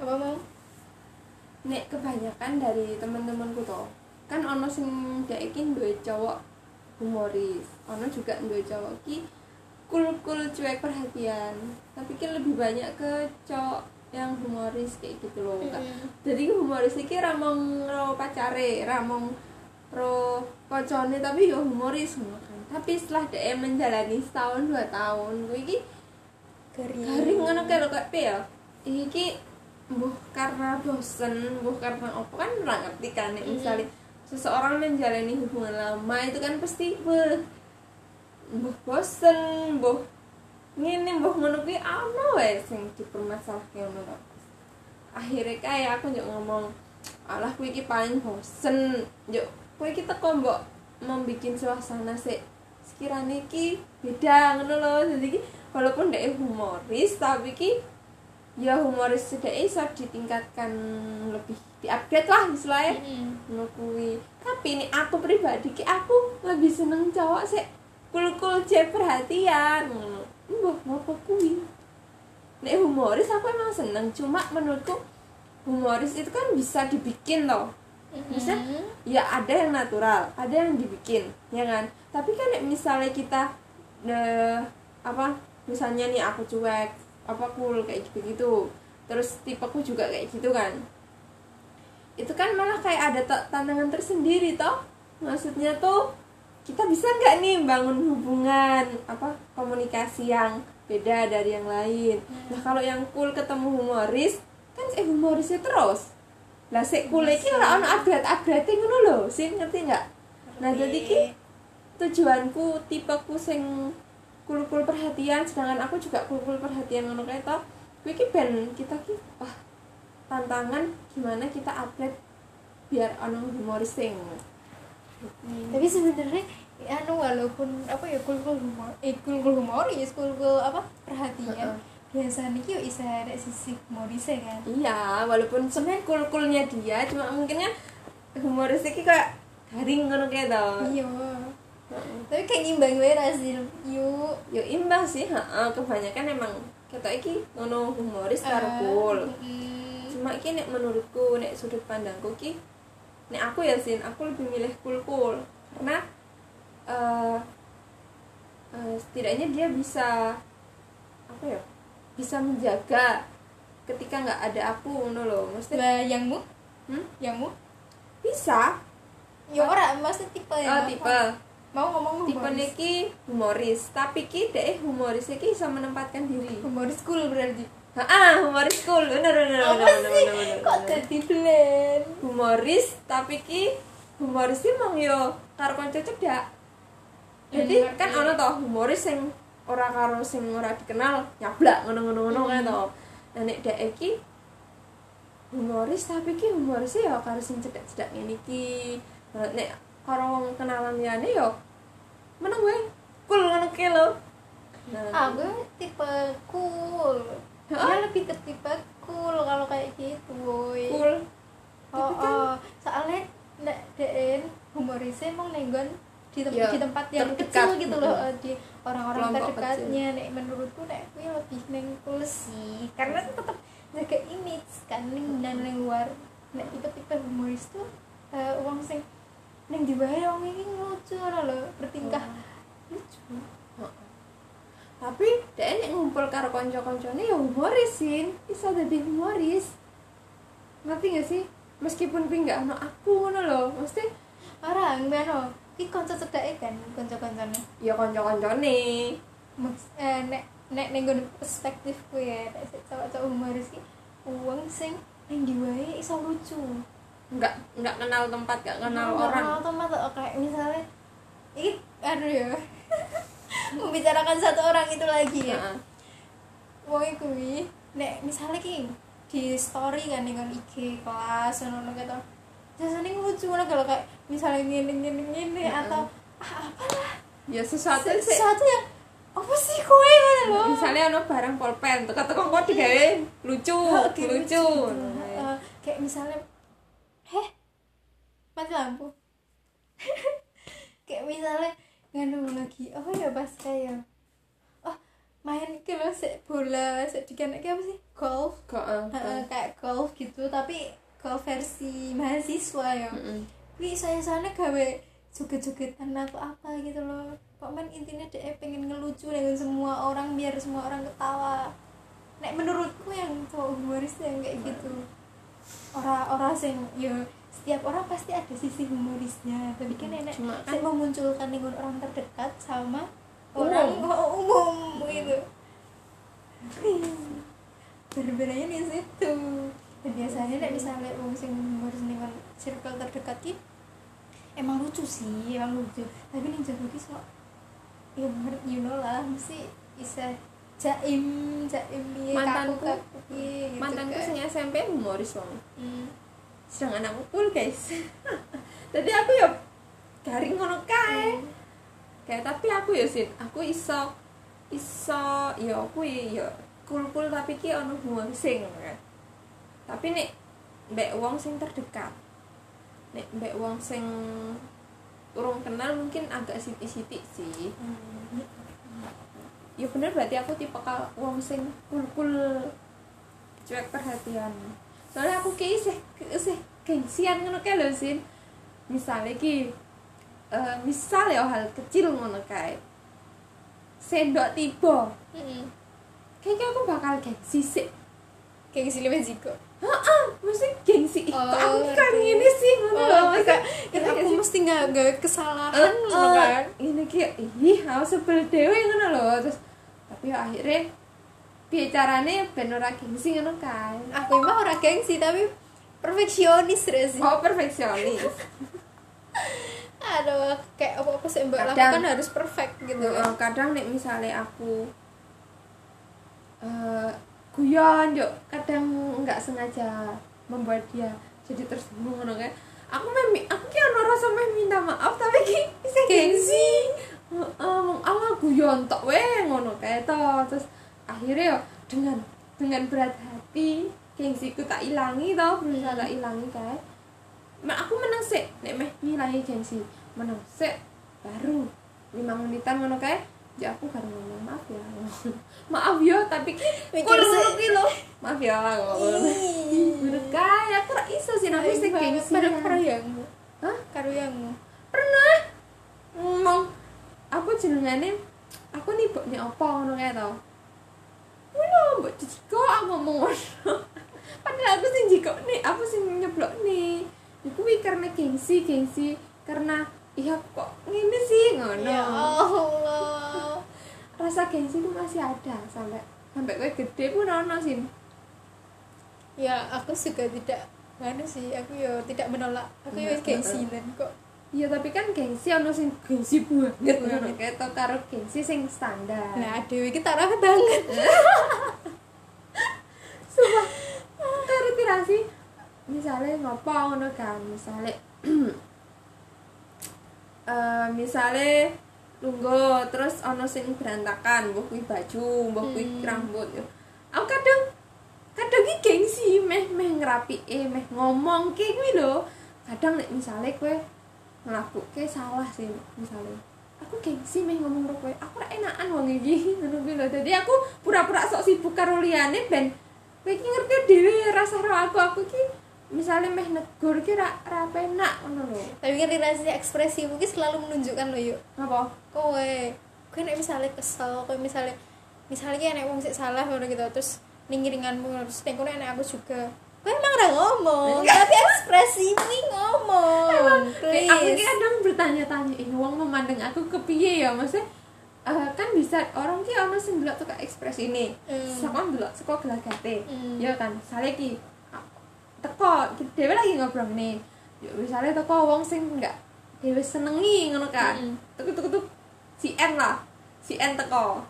apa mau nek kebanyakan dari teman-temanku toh kan ono sing dek iki duwe cowok humoris ono juga duwe cowok ki cool cool cuek perhatian. Tapi ki lebih banyak ke cowok yang humoris kayak gitu loh Kak. jadi humoris iki ramong ro pacare ramong ro kocone tapi yo humoris kan. Tapi setelah dia menjalani setahun dua tahun gue iki garing. garing ngono kayak lho kayak ya? Iki mbuh karena bosen mbuh karena apa kan ora ngerti kan nek misalnya seseorang menjalani hubungan lama itu kan pasti beuh mbuh bosen mbuh ngene mbuh ngono kuwi ana wae sing dipermasalahke ngono kok. Akhirnya kayak aku njuk ngomong alah kuwi iki paling bosen. Njuk kuwi iki teko mbok membikin suasana sih sekiranya iki beda ngono loh jadi iki walaupun dia humoris tapi ki ya humoris sudah iso ditingkatkan lebih diupgrade lah istilahnya. Ngono kuwi tapi ini aku pribadi ki aku lebih seneng cowok sih. Kul kul cek perhatian mbah ngapa kuwi? Nek humoris aku emang seneng cuma menurutku humoris itu kan bisa dibikin loh bisa? Ya ada yang natural ada yang dibikin ya kan? Tapi kan misalnya kita eh, apa misalnya nih aku cuek apa cool kayak gitu gitu. Terus tipeku juga kayak gitu kan. Itu kan malah kayak ada ta- tantangan tersendiri toh. Maksudnya tuh kita bisa nggak nih bangun hubungan apa komunikasi yang beda dari yang lain? Nah kalau yang cool ketemu humoris kan si humorisnya terus. Lah si cool iki ora ono agrat-agrate ngono lho sih ngerti nggak? Nah jadi ki tujuanku tipeku sing kul-kul perhatian sedangkan aku juga kul-kul perhatian ngono kayak toh. Kuwi ki ben kita ki wah tantangan gimana kita upgrade biar ono humoris sing. Tapi sebenarnya anu walaupun apa ya kul kul humor eh kul kul humoris kul kul apa perhatian biasanya kyo bisa ada sisi humorisnya kan? Iya walaupun sebenarnya kul-kulnya dia cuma mungkinnya humoris iki kayak garing ngono kayak toh. Iya tapi kayak ngimbang wae hasil yuk yo imbang sih heeh. Kebanyakan emang kita iki ngono humoris karo cool. mm, cuma iki nek menurutku nek sudut pandangku ki nek aku ya sin aku lebih milih cool cool. Karena eh eh, setidaknya dia bisa apa ya bisa menjaga ketika nggak ada aku ngono loh. Maksudnya Lah, yangmu? Hmm? yangmu? Bisa. Ya ora maksudnya tipe oh, yang tipe. apa? Mau ngomong tipe humoris niki humoris tapi ki deh humoris iki bisa menempatkan diri. Humoris cool berarti? Ah humoris cool bener bener apa bener sih? bener bener kok jadi blend? Humoris tapi ki humoris ki mong yo karo kanca cedak jadi Hmm, kan ono toh humoris sing ora karo sing ora dikenal nyablak ngono-ngono ngono kan toh nah nek dek iki humoris tapi ki humorisnya ya karo sing cedak-cedak ngene iki. Nek wong kenalan liyane yo meneng wae cool ngono ki lho. Nah. Aku tipe cool. Dia lebih ke tipe cool kalau kayak gitu boy cool. Oh, kan- oh. soalnya nek den humorisnya emang nenggon di, tem- Ya, di tempat yang terdekat. kecil gitu loh eh, di orang-orang terdekatnya. nek menurutku nek kuwi lebih neng cool sih karena tuh tetap jaga image kan neng dan neng luar. Nek tipe-tipe humoris tuh eh, uang sing neng di bawah wong ini lucu loh bertingkah. Lucu. Tapi dia nek ngumpul karo konco-koncone ya humoris sih bisa jadi humoris. Ngerti gak sih? Meskipun kuwi nggak ono aku ngono loh mesti orang mana ki konco cedake kan konco-koncone? Ya konco-koncone. Maks- eh, nek nek ning nggon perspektifku ya nek cowok-cowok humoris ki wong sing ning ndi wae iso lucu nggak nggak kenal tempat nggak kenal Nggak orang. kenal teman tuh kayak misalnya ini aduh ya. Membicarakan satu orang itu lagi ya. Heeh. wong iku wi nek misalnya ki di story kan dengan IG kelas ngono gitu. Jasane lucu ngono kalau kayak misalnya ngene ngene Heeh. atau ah apalah? Ya sesuatu sesuatu yang apa sih kowe ngono lho? Misalnya ono barang pulpen teka-teka kok digawe lucu Kayak lucu. Eh, kayak misalnya heh? Mati lampu. Kayak misalnya nganu lagi oh ya pas kayak oh main iki lho sik bola sik dikenek apa sih? Golf. Kok eh, Heeh, kayak golf gitu tapi golf versi mahasiswa ya. Mm-mm. Wih, saya sana gawe joget-jogetan atau apa gitu loh Pak Man intinya dia pengen ngelucu dengan semua orang biar semua orang ketawa. Nek menurutku yang cowok humoris yang kayak gitu Orang-orang sing ya setiap orang pasti ada sisi humorisnya. Tapi kan nenek Cuma kan- memunculkan dengan orang terdekat sama Umum. orang umum gitu. Berbedanya di situ. Dan biasanya nek misalnya wong sing humoris dengan circle terdekat ki emang lucu sih emang lucu. Tapi nih jago ki ya you know lah mesti bisa jaim jaim piye Mantanku- kaku piye gitu mantanku kan. sing SMP humoris wong Hmm. sedangkan aku cool guys jadi aku ya garing ngono kae Hmm. kayak tapi aku ya sih aku iso iso ya aku ya cool cool tapi ki ono humoris sing kan tapi nek mbek wong sing terdekat nek mbek wong sing urung kenal mungkin agak sitik-sitik sih Hmm. Ya bener berarti aku tipe kal wong sing cool cool cuek perhatian. Soalnya aku kayak isih isih gengsian ngono kae lho sin. Misalnya ki eh, misal ya hal kecil ngono kae. Sendok tiba. Hmm. kayaknya aku bakal gengsi sih kayak gini lebih jiko Heeh, mesti gengsi kok Oh, aku kan ini sih ngono oh kayak ngerti. ya, gak aku sih? mesti nggak nggak kesalahan gitu eh, kan? ini kayak ih aku sebel dewe ngono lho terus tapi ya akhirnya piye carane ben ora gengsi ngono kae. Aku emang orang gengsi tapi perfeksionis sih oh perfeksionis. Aduh kayak apa apa sih mbak lakukan harus perfect gitu kan. kadang nek misalnya aku eh guyon yo kadang nggak sengaja membuat dia jadi tersinggung ngono kae. Aku meh aku ki ono rasa minta maaf tapi ki bisa gengsi heeh wong ala guyon tok we ngono kae to. Terus akhirnya yo dengan dengan berat hati gengsiku tak ilangi to berusaha tak ilangi kae. Mak aku menang sih nek meh ngilangi gengsi menang sih baru lima menitan ngono kae ya aku baru ngomong maaf ya. Maaf ya tapi sih. ngono ki lho. Maaf ya. Ngono bener kae aku ra iso sih aku sih gengsi. pada karyamu hah karyamu pernah? Ngomong aku jenengane aku nih mbok nek apa ngono kae to Wino, mbok jiko aku ngomong ngono. Padahal aku sing jiko nih, aku sing nyeblok nih. Iku karena gengsi, gengsi karena iya kok ngene sih ngono. ya Allah Rasa gengsi itu masih ada sampai sampai kowe gede pun ono sih. ya aku juga tidak mana sih aku ya tidak menolak aku ya Enggak, gengsian kok Iya tapi kan gengsi ono sing gengsi banget Iya. ngono kayak to karo gengsi sing standar. nah dewi kita arah banget Sumpah, karo tirasi misalnya ngopo ngono kan, misalnya eh misalnya lungguh terus ono sing berantakan, kuwi baju, mbok kuwi Hmm. rambut yo. Aku kadang kadang ki gengsi meh meh ngerapi eh meh ngomong ki kuwi lho. Kadang nek misalnya kowe ngelakuke salah sih misalnya. Aku gengsi meh ngomong karo kowe. Aku ora enakan wong iki. Ngono kuwi lho. Dadi aku pura-pura sok sibuk karo liyane ben kowe iki ngerti dhewe rasa ro aku. Aku ki misalnya meh negur ki ra ra penak ngono lho. Tapi kan ekspresi mungkin selalu menunjukkan lo yuk. Apa? Kowe kowe nek misalnya kesel kowe misalnya misalnya nek wong sik salah ngono gitu terus ninggiringanmu terus nek kono nek aku juga kowe emang ora ngomong tapi ekspresimu ngomong. Kayak please kadang bertanya-tanya ini wong memandang aku kepiye ya? Maksudnya eh, kan bisa orang ki ono sing delok tuh ekspresi ini Hmm. saka delok saka gelagate. Hmm. ya kan misalnya ki teko dhewe lagi ngobrol nih ya misalnya teko wong sing enggak dhewe senengi ngono kan. Hmm. tuku tuku tuku si N lah si N teko.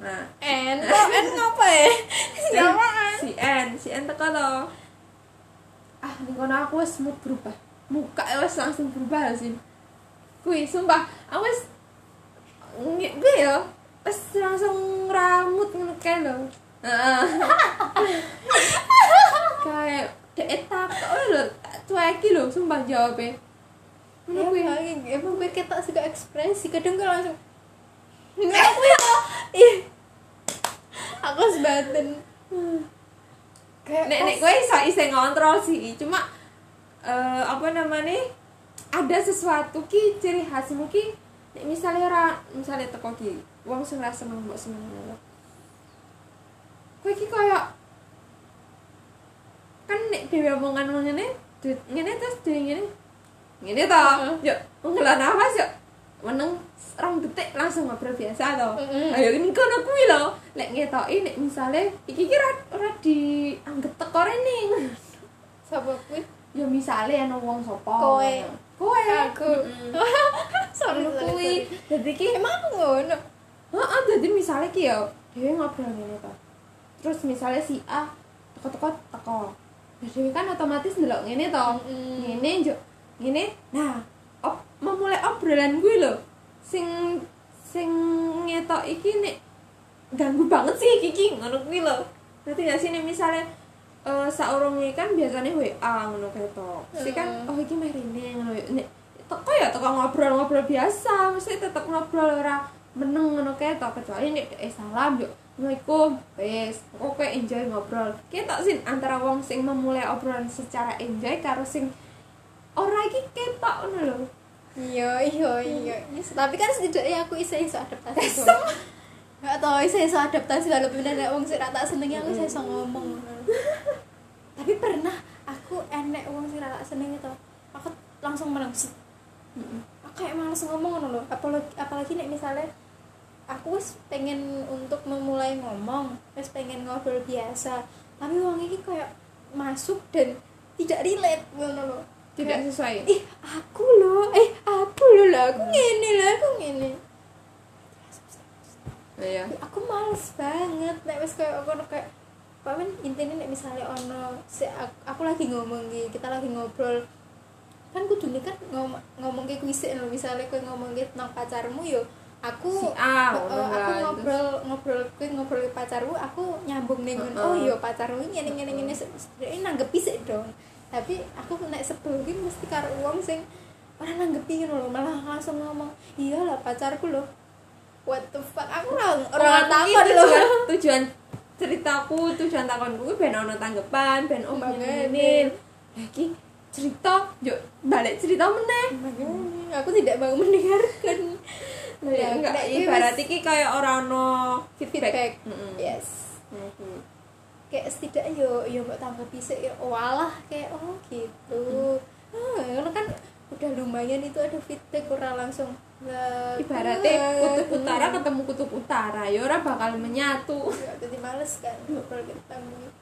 Nah en kok en ngapa ya? Si N si N teko lo ah ning kono aku wis mood berubah muka wis langsung berubah lho sih. Kuwi sumpah aku nge- gue ya wis langsung rambut ngono kae lho. Kayak dek takok lho tak cueki lho sumpah jawabnya. Ngono kuwi. Emang emang gue ketok juga ekspresi kadang gue langsung nggak aku ya. Ih. Aku sebatin kayak nek nek gue iso iso ngontrol sih cuma eh, apa namanya ada sesuatu ki ciri khasmu ki nek misalnya ora misalnya teko ki wong sing ra seneng mbok seneng lho kowe ki kayak kan nek dhewe omongan ngene ngene terus dhewe ngene ngene to yo ngelah nafas yo meneng rong detik langsung ngobrol biasa to. Mm-mm. ayo ini kono kuwi lho. Lek ngetoki nek misale iki ki ora ora dianggep teko rene. Sapa kuwi ya misale ana wong sapa Kowe. kowe. Aku. Kuwi. sorry. dadi ki emang aku ngono? Heeh dadi misale ki ya dhewe ngobrol ngene to terus misale si A teko-teko teko. Ya dhewe kan otomatis ndelok ngene to. Mm-mm. ngene njuk ngene. Nah op, memulai obrolan gue lho. Sing sing ngetok iki nek ganggu banget sih iki iki. Ngono kuwi lho. Nanti gak sih? Nek misale eh saurunge kan biasanya WA ngono ketok mesti kan oh iki meh rene ngono. Ya. nek teko ya teko ngobrol-ngobrol biasa mesti tetep ngobrol ora meneng ngono ketok kecuali nek eh salam yo Assalamualaikum, wes, oke enjoy ngobrol. Ketok sih antara wong sing memulai obrolan secara enjoy karo sing ora iki ketok ngono lho. iya iya iya. Tapi kan setidaknya aku iso iso adaptasi dong gak tau iso iso adaptasi lalu pindah nek wong sing ra tak senengi aku iso ngomong tapi pernah aku enek wong sing ra tak senengi to aku langsung menang sih. Aku kayak males ngomong loh apalagi apalagi nek misalnya aku wis pengen untuk memulai ngomong wis pengen ngobrol biasa tapi wong ini kayak masuk dan tidak relate ngono loh Tidak sesuai. ih aku loh eh aku loh lah aku ngene lah aku ngene. Iya. Aku males banget nek wis kayak aku kayak Pak Men intinya nek misalnya ono si aku, aku lagi ngomong gitu kita lagi ngobrol kan kudu kan ngom ngomong ke kuisi lho misalnya kowe ngomong gitu tentang pacarmu yo aku Si A, ngono aku kan. ngobrol ngobrol kowe ngobrol ke pacarmu aku nyambung ning ngono. oh Heeh. yo pacarmu ini ngene ngene ngene ini nanggepi sih dong tapi aku nek sebel ki mesti karo wong sing ora nanggepi lho malah langsung ngomong iya lah pacarku loh what the fuck aku ora ora Aku takon iki loh tujuan ceritaku, tujuan takonku kuwi ben ono tanggapan, ben oh ngene. Lah iki cerita, yuk balik cerita meneh. Aku tidak mau mendengarkan Ya, enggak, ibarat iki kayak ora ono feedback feedback. Mm-mm. yes Ngono kuwi. kayak setidaknya yo yo mbak tanggapi sih ya walah kayak oh gitu ah ngono kan udah lumayan itu ada feedback ora langsung lah Ibaratnya kutub utara ketemu kutub utara, ya ora bakal menyatu. ya jadi males kan ngobrol ketemu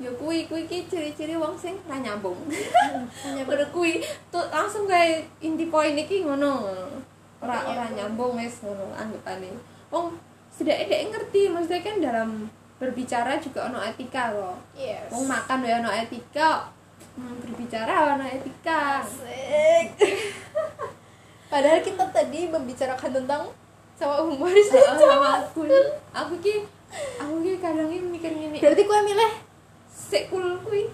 Ya kuwi kuwi iki ciri-ciri wong sing ra nyambung. Ngono kuwi tuh langsung kayak inti poin iki ngono. Ora Ora ora nyambung. wis ngono anggapane. Wong setidaknya dia ngerti maksudnya kan dalam berbicara juga ono etika loh. yes Wong makan ya ono etika. Hmm, berbicara ono etika. Asik. padahal kita tadi membicarakan tentang sama humoris Heeh, sama aku. Aku ki aku ki kadang ki mikir ngene. berarti kue milih Sik cool kuwi.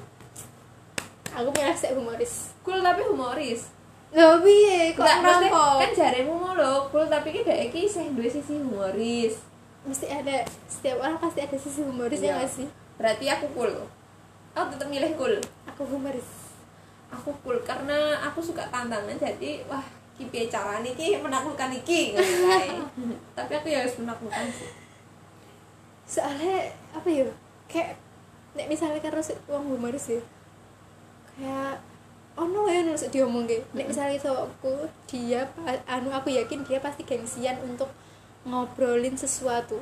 aku milih sek humoris Cool tapi humoris. Loh piye kok ngerampok? kan jaremu ngono cool tapi ki dhek iki isih duwe sisi humoris. Mesti ada setiap orang pasti ada sisi humorisnya Iya. nggak sih? Berarti aku cool. Aku tetap milih cool. Aku humoris. Aku cool karena aku suka tantangan jadi wah ki piye carane ki menaklukkan iki ngono kae. Tapi aku ya harus menaklukkan sih. Soalnya apa ya? Kayak nek misalnya karo si- wong humoris ya. Kayak ono ya nulis diomong Nek misalnya so aku dia anu aku yakin dia pasti gengsian untuk ngobrolin sesuatu.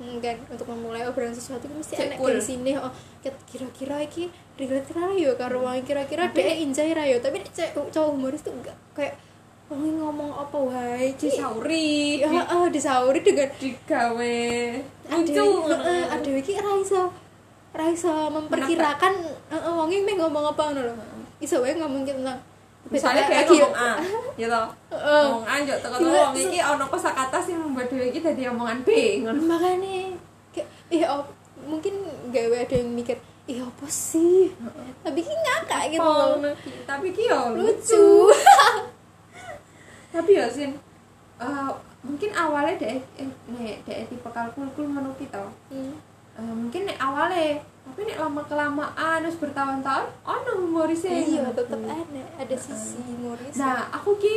Hmm, kan untuk memulai obrolan sesuatu itu mesti enak cool. gengsine oh kira-kira iki relate ra yo karo wong kira-kira dia enjoy ra yo. Tapi cewek cowok humoris tuh enggak kayak wong ngomong apa wae Disauri, ya heeh, disauri dengan digawe lucu. heeh, ada iki ra iso ra iso memperkirakan heeh wong ngomong apa ngono lho. Iso wae ngomong tentang Misalnya kayak Lagi- ngomong A, gitu. Ngomong A, njok teko Gila, wong iki ono kosakata sing membuat dhewe iki dadi omongan B ngono. makanya kayak ih mungkin gawe ada yang mikir ih apa sih tapi ki ngakak gitu loh. Tapi ki yo lucu tapi ya sin eh, mungkin awalnya deh eh, nek deh tipe kalkul-kul menurut kita hmm. Eh, mungkin awalnya tapi nek lama kelamaan terus bertahun-tahun oh no humorisnya iya tetep ada ada sisi humoris nah aku ki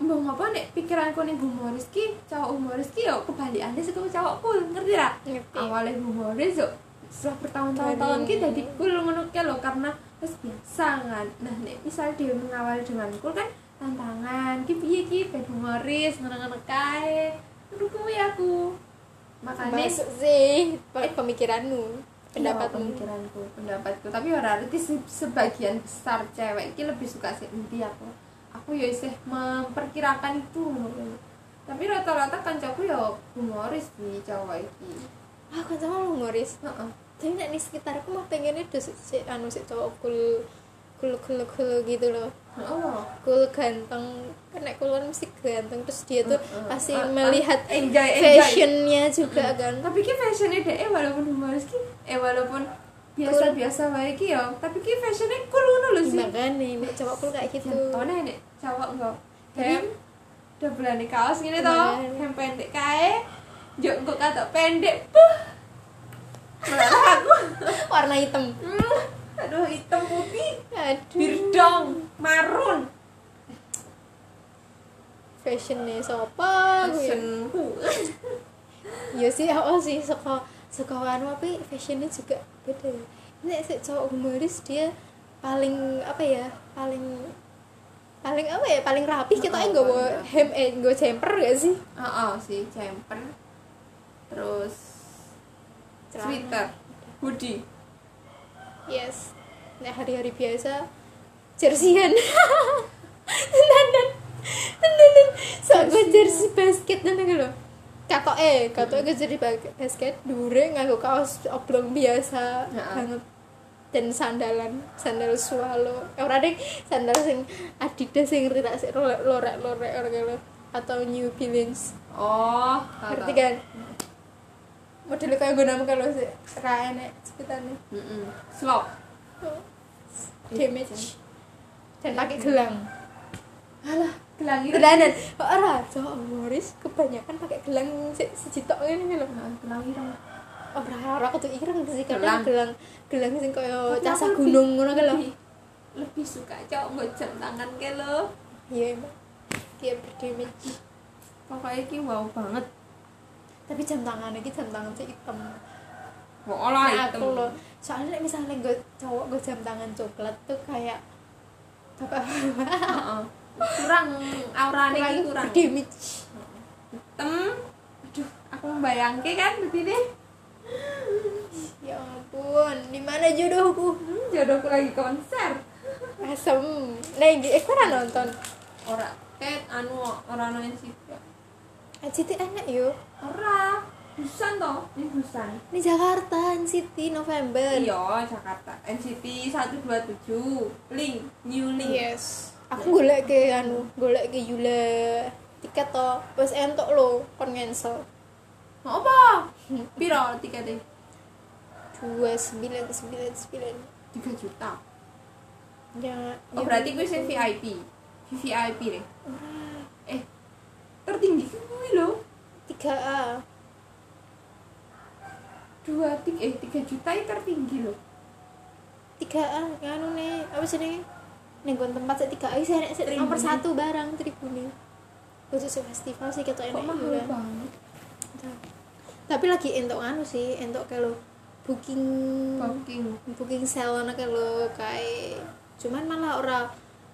mbah ngapa nek pikiranku nih humoris ki cowok humoris ki yo kebalikannya sih cowok cool ngerti ngerti. Awalnya humoris yo setelah bertahun-tahun tahun ki jadi cool ngono lho karena wis biasa kan nah nek misal dia mengawali dengan cool kan tantangan. Ki piye ki ben humoris ngono-ngono kae. Kuwi aku? Makanya sih pe- pemikiranmu Iya, pendapatmu? pemikiranku pendapatku. Tapi ora arti se- sebagian besar cewek ki lebih suka sih endi aku. Aku ya isih memperkirakan itu ngono. tapi rata-rata kancaku ya humoris di cowok iki. Ah kan sama lu humoris? Heeh. Tapi nek di sekitarku mah pengennya udah si, anu si cowok cool cool cool cool gitu loh oh cool ganteng. Kan cool kan mesti ganteng terus dia tuh pasti Ah, ah, melihat enjoy enjoy. fashionnya juga kan. Tapi ki fashionnya deh walaupun humoris ki eh walaupun biasa-biasa wae ki ya tapi ki fashionnya cool ngono lho sih. Makanya nek cowok cool kayak gitu. Nek cowok enggak hem udah belani kaos gini toh Bener. hem pendek kae juk engko kata pendek puh. Aku. Warna hitam. Hmm, aduh hitam putih. Aduh. Birdong marun. Fashionnya sopa gue fashionku ya sih oh sih suka suka anu tapi fashionnya juga beda ya. Ini si cowok humoris dia paling apa ya paling paling apa ya paling rapi kita Oh, nggak bawa hem eh nggak jumper gak sih? Oh, oh sih jumper terus Celana. sweater hoodie yes. Nah hari-hari biasa jerseyan tenan tenan so gue jersey basket dan gitu kato eh kato gue jadi ba- basket dure nganggo kaos oblong biasa Heeh. banget. Dan sandalan sandal swallow eh ora deh sandal sing adidas sing tak sih lorek lorek orang gitu atau new balance. Oh ngerti kan modelnya kayak gue nama kalau sih ra enek sebutannya mm slop. Damage. Dan pakai gelang. Alah gelang itu gelanan oh, ora cowok humoris kebanyakan pakai gelang si sejitok ini lho. Ah, gelang itu ora ora aku tuh ireng sih Gelang. kadang gelang. gelang sing koyo Tapi casa gunung ngono lho. lebih- lebih suka cowok nggo jam tangan ke lo iya emang. Dia berdamage. Pokoknya ki wow banget tapi jam tangan iki jam tangan sih hitam. Mau olah nah, aku loh. Soalnya misalnya gue cowok gue jam tangan coklat tuh kayak apa Heeh. kurang aurane ki kurang berdamage hitam. Aduh aku membayangke kan begini ya ampun di mana jodohku? Hmm, jodohku lagi konser. Asem. Nah eh kau nonton? Ora ket anu ora ono sih NCT enak yo. Ora Busan toh ini Busan. Ini Jakarta, NCT November. iya Jakarta. NCT 127 link new link. Yes. Aku golek ke anu, golek ke Yula tiket to, wis entuk lo kon cancel. mau apa? Piro tiketnya? Dua sembilan sembilan sembilan. 3 juta. Jangan. oh berarti gue sing VIP VIP deh. Eh tertinggi kuwi lho tiga A. dua tiga eh tiga juta itu tertinggi loh. Tiga A, anu nih, apa sih nih? Gue tempat saya tiga A, saya nek- saya nomor satu barang tribun Khusus festival sih kita enak juga. banget. Tapi lagi entuk anu sih, entuk kalau booking booking. booking sale ana kalau kayak cuman malah ora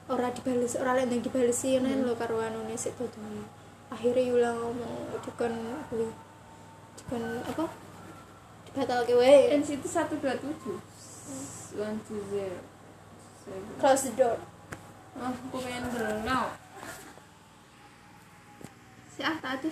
ora dibales ora lek ndang dibalesi ngono Hmm. lho karo anune sik tutup akhirnya Yula ngomong dikon kuwi dikon apa? Dibatalke wae. NCT 127 one two zero. Close the door. Ah aku pengen berenang si ah tak ada